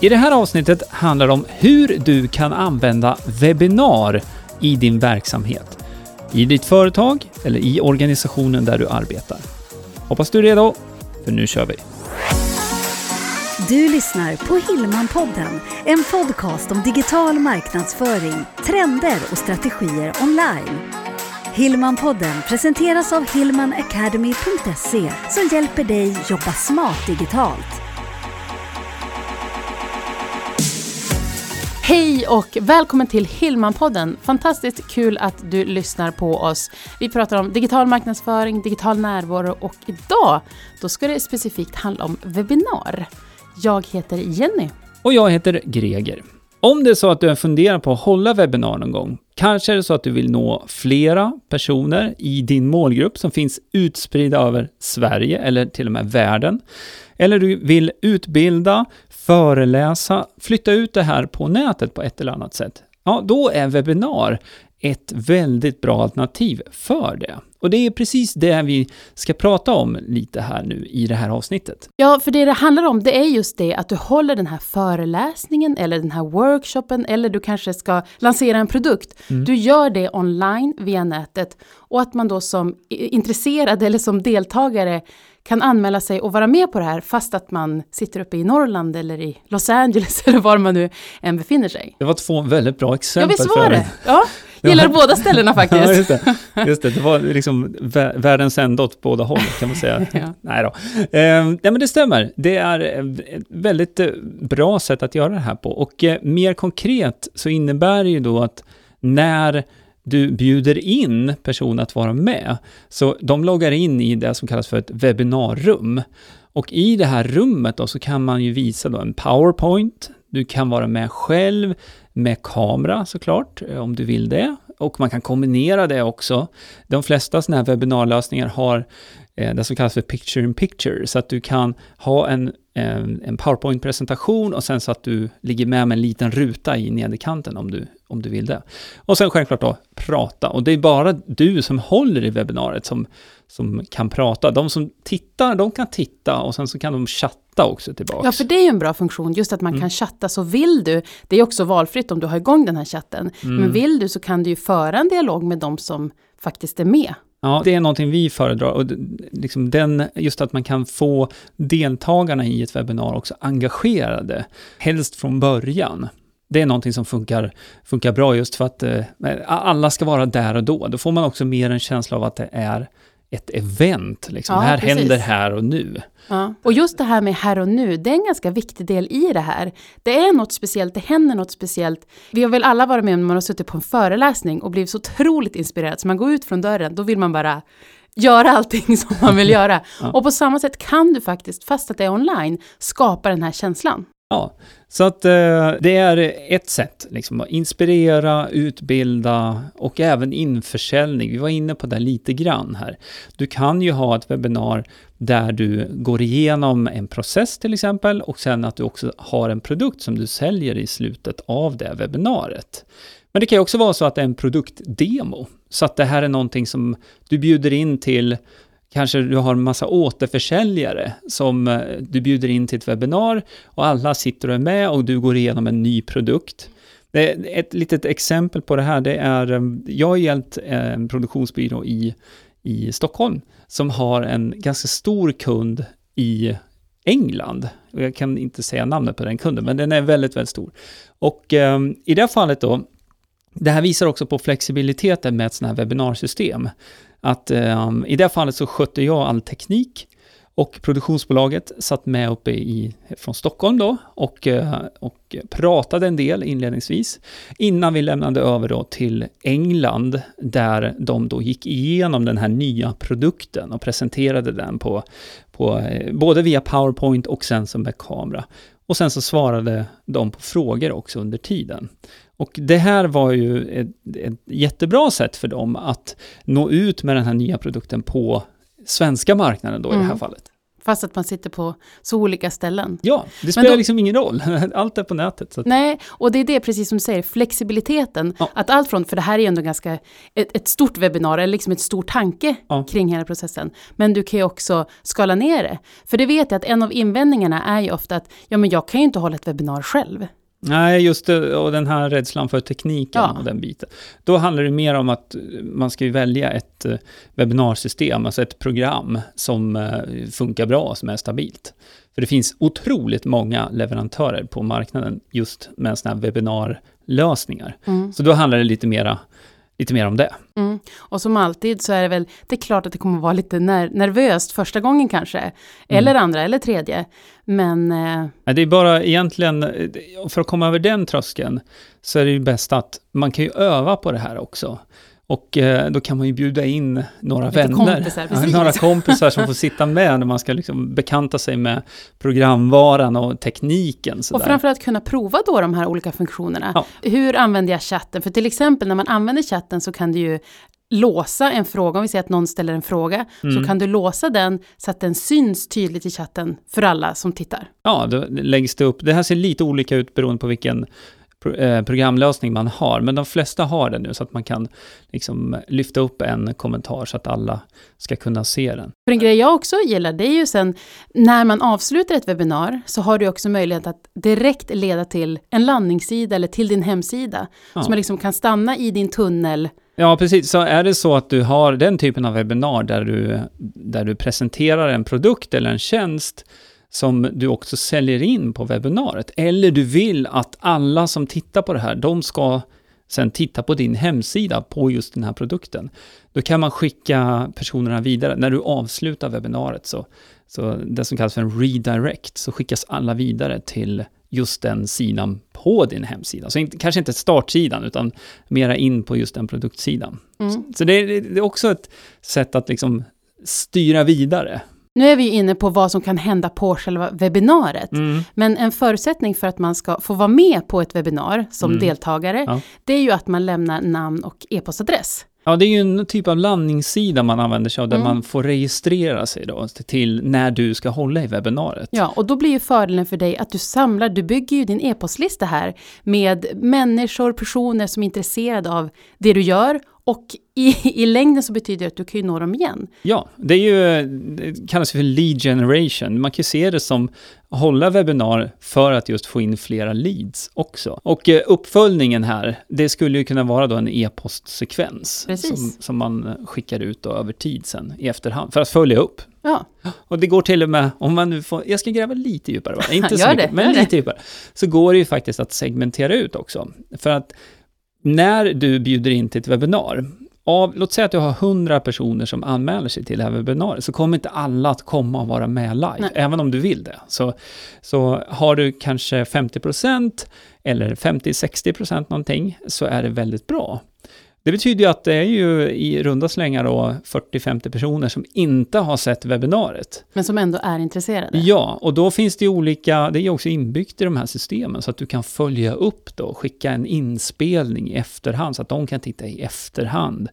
I det här avsnittet handlar det om hur du kan använda webbinar i din verksamhet. I ditt företag eller i organisationen där du arbetar. Hoppas du är redo, för nu kör vi! Du lyssnar på Hillmanpodden, en podcast om digital marknadsföring, trender och strategier online. Hillmanpodden presenteras av hillmanacademy.se som hjälper dig jobba smart digitalt. Hej och välkommen till Hillmanpodden. Fantastiskt kul att du lyssnar på oss. Vi pratar om digital marknadsföring, digital närvaro och idag då ska det specifikt handla om webbinar. Jag heter Jenny. Och jag heter Greger. Om det är så att du funderar på att hålla webbinar någon gång, kanske är det så att du vill nå flera personer i din målgrupp som finns utspridda över Sverige eller till och med världen. Eller du vill utbilda, föreläsa, flytta ut det här på nätet på ett eller annat sätt. Ja, då är webbinar ett väldigt bra alternativ för det. Och det är precis det vi ska prata om lite här nu i det här avsnittet. Ja, för det det handlar om det är just det att du håller den här föreläsningen eller den här workshopen eller du kanske ska lansera en produkt. Mm. Du gör det online via nätet och att man då som intresserad eller som deltagare kan anmäla sig och vara med på det här fast att man sitter uppe i Norrland eller i Los Angeles eller var man nu än befinner sig. Det var två väldigt bra exempel. Ja, visst var det? Ja, gillar båda ställena faktiskt. Ja, just det. Just det. det var liksom världens ände åt båda håll kan man säga. ja. Nej då. Eh, nej, men det stämmer. Det är ett väldigt eh, bra sätt att göra det här på. Och eh, mer konkret så innebär det ju då att när du bjuder in personer att vara med. Så de loggar in i det som kallas för ett webbinarrum. Och i det här rummet då så kan man ju visa då en PowerPoint, du kan vara med själv, med kamera såklart, eh, om du vill det. Och man kan kombinera det också. De flesta sådana här webbinarlösningar har eh, det som kallas för picture in picture, så att du kan ha en, en, en PowerPoint-presentation och sen så att du ligger med med en liten ruta i nederkanten om du, om du vill det. Och sen självklart då prata, och det är bara du som håller i webbinariet som, som kan prata. De som tittar, de kan titta och sen så kan de chatta också tillbaka. Ja, för det är ju en bra funktion, just att man mm. kan chatta. Så vill du, det är också valfritt om du har igång den här chatten, mm. men vill du så kan du ju föra en dialog med de som faktiskt är med. Ja, det är någonting vi föredrar. Och liksom den, just att man kan få deltagarna i ett webbinar också engagerade, helst från början. Det är någonting som funkar, funkar bra just för att eh, alla ska vara där och då. Då får man också mer en känsla av att det är ett event. Liksom. Ja, det här precis. händer här och nu. Ja. Och just det här med här och nu, det är en ganska viktig del i det här. Det är något speciellt, det händer något speciellt. Vi har väl alla varit med om när man har suttit på en föreläsning och blivit så otroligt inspirerad, så man går ut från dörren, då vill man bara göra allting som man vill göra. ja. Och på samma sätt kan du faktiskt, fast att det är online, skapa den här känslan. Ja, så att eh, det är ett sätt, liksom, att inspirera, utbilda och även införsäljning. Vi var inne på det lite grann här. Du kan ju ha ett webbinar där du går igenom en process till exempel och sen att du också har en produkt som du säljer i slutet av det webbinariet. Men det kan ju också vara så att det är en produktdemo, så att det här är någonting som du bjuder in till Kanske du har en massa återförsäljare som eh, du bjuder in till ett webbinar och alla sitter och är med och du går igenom en ny produkt. Ett litet exempel på det här, det är, eh, jag har hjälpt eh, en produktionsbyrå i, i Stockholm som har en ganska stor kund i England. Jag kan inte säga namnet på den kunden, men den är väldigt, väldigt stor. Och um, i det fallet då, det här visar också på flexibiliteten med ett sådant här webbinarsystem att um, i det fallet så skötte jag all teknik och produktionsbolaget satt med uppe i, från Stockholm då och, eh, och pratade en del inledningsvis innan vi lämnade över då till England där de då gick igenom den här nya produkten och presenterade den på, på eh, både via PowerPoint och sen som med kamera. Och sen så svarade de på frågor också under tiden. Och det här var ju ett, ett jättebra sätt för dem att nå ut med den här nya produkten på svenska marknaden då mm. i det här mm. fallet. Fast att man sitter på så olika ställen. Ja, det spelar då- liksom ingen roll. Allt är på nätet. Så Nej, och det är det precis som du säger, flexibiliteten. Ja. Att allt från, för det här är ju ändå ganska ett, ett stort webbinar, eller liksom ett stor tanke Ja. kring hela processen. Men du kan ju också skala ner det. För det vet jag att en av invändningarna är ju ofta att, ja men jag kan ju inte hålla ett webbinar själv. Nej, just det, och den här rädslan för tekniken Ja. och den biten. Då handlar det mer om att man ska välja ett eh, webbinarsystem, alltså ett program som eh, funkar bra, som är stabilt. För det finns otroligt många leverantörer på marknaden just med sådana här webbinarlösningar. Mm. Så då handlar det lite mera, lite mer om det. Mm. Och som alltid så är det väl, det är klart att det kommer vara lite ner, nervöst första gången kanske. Eller andra eller tredje. Men eh, Det är bara egentligen, för att komma över den tröskeln, så är det ju bäst att man kan ju öva på det här också. Och eh, då kan man ju bjuda in några Lite vänner, kompisar, ja, några kompisar som får sitta med när man ska liksom bekanta sig med programvaran och tekniken. Och Sådär. framförallt kunna prova då de här olika funktionerna. Ja. Hur använder jag chatten? För till exempel när man använder chatten så kan du ju låsa en fråga, om vi säger att någon ställer en fråga, Mm. så kan du låsa den så att den syns tydligt i chatten för alla som tittar. Ja, då läggs det upp. Det här ser lite olika ut beroende på vilken programlösning man har, men de flesta har det nu så att man kan liksom lyfta upp en kommentar så att alla ska kunna se den. För en grej jag också gillar, det är ju sen när man avslutar ett webbinar så har du också möjlighet att direkt leda till en landningssida eller till din hemsida. Ja. Så man liksom kan stanna i din tunnel. Ja, precis. Så är det så att du har den typen av webbinar där du, där du presenterar en produkt eller en tjänst som du också säljer in på webbinariet, eller du vill att alla som tittar på det här, de ska sen titta på din hemsida på just den här produkten. Då kan man skicka personerna vidare. När du avslutar webbinariet, så, så det som kallas för en redirect, så skickas alla vidare till just den sidan på din hemsida. Så inte, kanske inte startsidan, utan mera in på just den produktsidan. Mm. Så det är, det är också ett sätt att liksom styra vidare. Nu är vi ju inne på vad som kan hända på själva webbinariet. Mm. Men en förutsättning för att man ska få vara med på ett webbinar som Mm. deltagare, Ja. det är ju att man lämnar namn och e-postadress. Ja, det är ju en typ av landningssida man använder sig av, där Mm. man får registrera sig då, till när du ska hålla i webbinariet. Ja, och då blir ju fördelen för dig att du samlar, du bygger ju din e-postlista här med människor, personer som är intresserade av det du gör och i, i längden så betyder det att du kan ju nå dem igen. Ja, det är ju, det kallas för lead generation. Man kan ju se det som hålla webbinar för att just få in flera leads också. Och eh, uppföljningen här, det skulle ju kunna vara då en e-postsekvens som, som man skickar ut då över tid sen i efterhand för att följa upp. Ja, Och det går till och med, om man nu får, jag ska gräva lite djupare bara, inte så mycket, det, men gör det. lite djupare. Så går det ju faktiskt att segmentera ut också. För att när du bjuder in till ett webbinar, av, låt säga att du har 100 personer som anmäler sig till det här webbinariet, så kommer inte alla att komma och vara med live, Nej. även om du vill det. Så, så har du kanske 50% eller 50-60% någonting, så är det väldigt bra. Det betyder ju att det är ju i runda slängar då 40-50 personer som inte har sett webbinariet. men som ändå är intresserade. Ja, och då finns det ju olika, det är ju också inbyggt i de här systemen så att du kan följa upp då, skicka en inspelning i efterhand så att de kan titta i efterhand.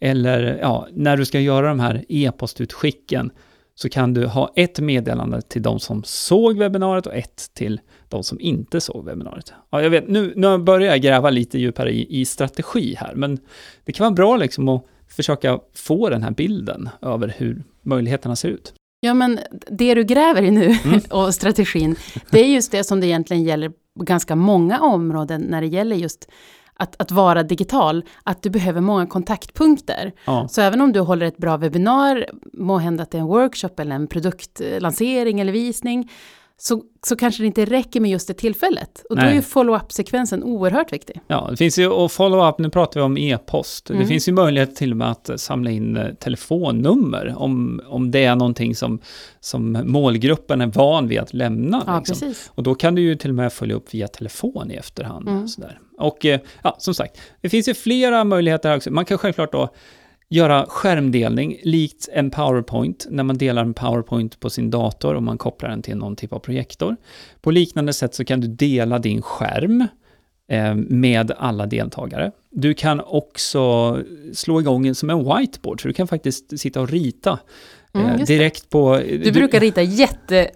Eller ja, när du ska göra de här e-postutskicken så kan du ha ett meddelande till de som såg webbinariet och ett till de som inte såg webbinariet. Ja, jag vet, nu, nu börjar jag gräva lite djupare i, i strategi här, men det kan vara bra liksom att försöka få den här bilden över hur möjligheterna ser ut. Ja, men det du gräver i nu Mm. och strategin, det är just det som det egentligen gäller på ganska många områden när det gäller just att, att vara digital, att du behöver många kontaktpunkter. Ja. Så även om du håller ett bra webbinar, må hända att det är en workshop eller en produktlansering eller visning, så, så kanske det inte räcker med just det tillfället. Och då Nej. är ju follow-up-sekvensen oerhört viktig. Ja, det finns ju, och follow-up, nu pratar vi om e-post. Mm. Det finns ju möjlighet till och med att samla in eh, telefonnummer om, om det är någonting som, som målgruppen är van vid att lämna. Ja, liksom. precis. Och då kan du ju till och med följa upp via telefon i efterhand. Mm. Sådär. Och eh, ja, som sagt, det finns ju flera möjligheter här också. Man kan självklart då göra skärmdelning likt en PowerPoint, när man delar en PowerPoint på sin dator och man kopplar den till någon typ av projektor. På liknande sätt så kan du dela din skärm eh, med alla deltagare. Du kan också slå igång en som en whiteboard, så du kan faktiskt sitta och rita Mm, eh, direkt på... Du brukar rita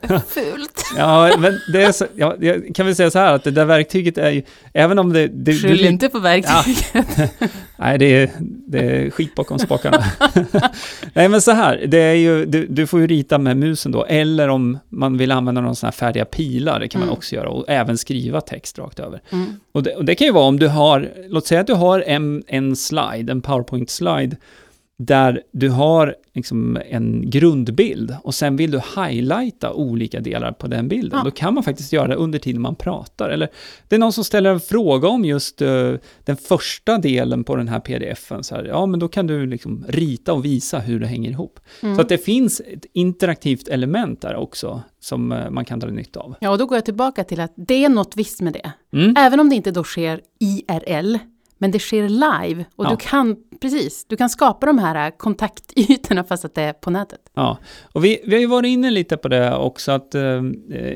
jättefult. Ja, men det är så, ja, jag kan väl säga så här att det där verktyget är ju, även om det... det Skyll inte på verktyget. Nej, det är, det är skit bakom spakarna. Nej, men så här, det är ju, du, du får ju rita med musen då, eller om man vill använda någon sån här färdiga pilar, det kan man Mm. också göra, och även skriva text rakt över. Mm. Och det, och det kan ju vara om du har, låt säga att du har en, en slide, en PowerPoint-slide, där du har liksom en grundbild och sen vill du highlighta olika delar på den bilden. Ja. Då kan man faktiskt göra det under tiden man pratar. Eller det är någon som ställer en fråga om just eh, den första delen på den här pdfen. Så här, ja, men då kan du liksom rita och visa hur det hänger ihop. Mm. Så att det finns ett interaktivt element där också som eh, man kan dra nytta av. Ja, och då går jag tillbaka till att det är något visst med det. Mm. Även om det inte då sker IRL, men det sker live. Och Ja. du kan, precis, du kan skapa de här äh, kontaktytorna fast att det är på nätet. Ja, och vi, vi har ju varit inne lite på det också, att eh,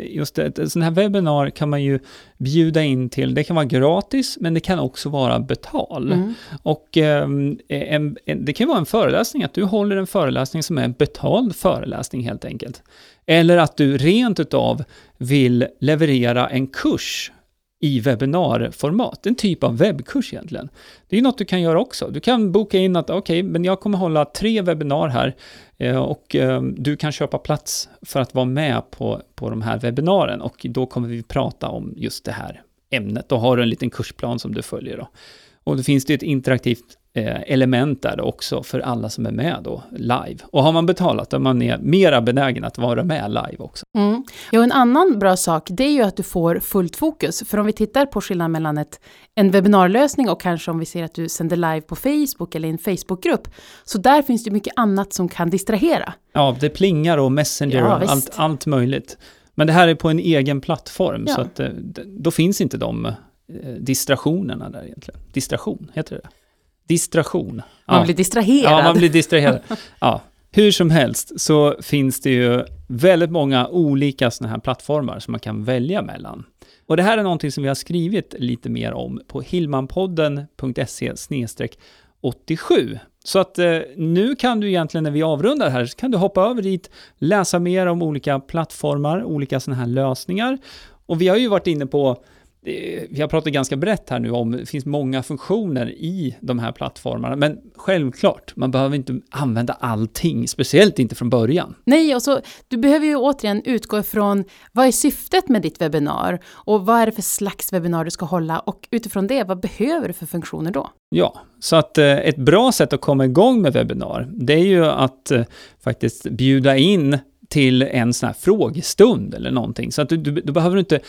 just ett, ett sån här webbinar kan man ju bjuda in till, det kan vara gratis, men det kan också vara betal. Mm. Och eh, en, en, det kan vara en föreläsning, att du håller en föreläsning som är en betald föreläsning helt enkelt. Eller att du rent utav vill leverera en kurs i webbinarformat, en typ av webbkurs egentligen. Det är ju något du kan göra också. Du kan boka in att okej, men jag kommer hålla tre webbinar här eh, och eh, du kan köpa plats för att vara med på, på de här webbinaren och då kommer vi prata om just det här ämnet. Då har du en liten kursplan som du följer då. Och då finns det ju ett interaktivt element där också för alla som är med då live. Och har man betalat då är man är mera benägen att vara med live också. Mm. Ja, en annan bra sak, det är ju att du får fullt fokus. För om vi tittar på skillnaden mellan ett, en webbinarlösning och kanske om vi ser att du sänder live på Facebook eller i en Facebookgrupp, så där finns det mycket annat som kan distrahera. Ja, det plingar och Messenger Ja, och allt, allt möjligt. Men det här är på en egen plattform, Ja. så att eh, då finns inte de eh, distraktionerna där egentligen. Distraktion, heter det Distraktion. Man Ja. blir distraherad. Ja, man blir distraherad. ja. Hur som helst så finns det ju väldigt många olika sådana här plattformar som man kan välja mellan. Och det här är någonting som vi har skrivit lite mer om på hilmanpodden.se 87. Så att eh, nu kan du egentligen när vi avrundar här, så kan du hoppa över dit, läsa mer om olika plattformar, olika sådana här lösningar. Och vi har ju varit inne på vi har pratat ganska brett här nu om, det finns många funktioner i de här plattformarna, men självklart, man behöver inte använda allting, speciellt inte från början. Nej, och så, du behöver ju återigen utgå ifrån vad är syftet med ditt webbinar och vad är det för slags webbinar du ska hålla och utifrån det, vad behöver du för funktioner då? Ja, så att eh, ett bra sätt att komma igång med webbinar, det är ju att eh, faktiskt bjuda in till en sån här frågestund eller någonting, så att du, du, du behöver inte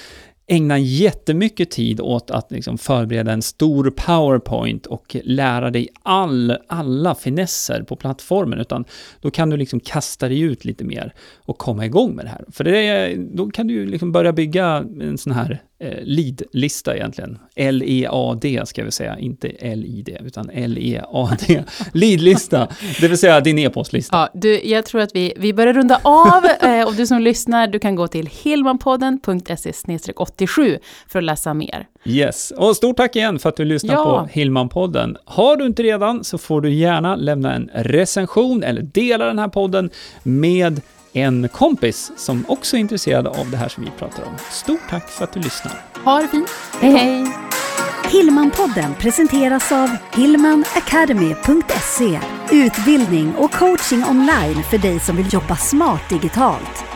ägna jättemycket tid åt att liksom förbereda en stor PowerPoint och lära dig all, alla finesser på plattformen, utan då kan du liksom kasta dig ut lite mer och komma igång med det här. För det är, då kan du liksom börja bygga en sån här lead-lista egentligen. L-E-A-D ska vi säga, inte L-I-D, utan L-E-A-D. Lead-lista, det vill säga din e-postlista. Ja, du, jag tror att vi, vi börjar runda av eh, och du som lyssnar, du kan gå till hilmanpodden.se 87 för att läsa mer. Yes, och stort tack igen för att du lyssnar Ja. på Hillman-podden. Har du inte redan så får du gärna lämna en recension eller dela den här podden med en kompis som också är intresserad av det här som vi pratar om. Stort tack för att du lyssnar. Ha det fint. Hej, hej. Hillmanpodden presenteras av hillmanacademy.se Utbildning och coaching online för dig som vill jobba smart digitalt.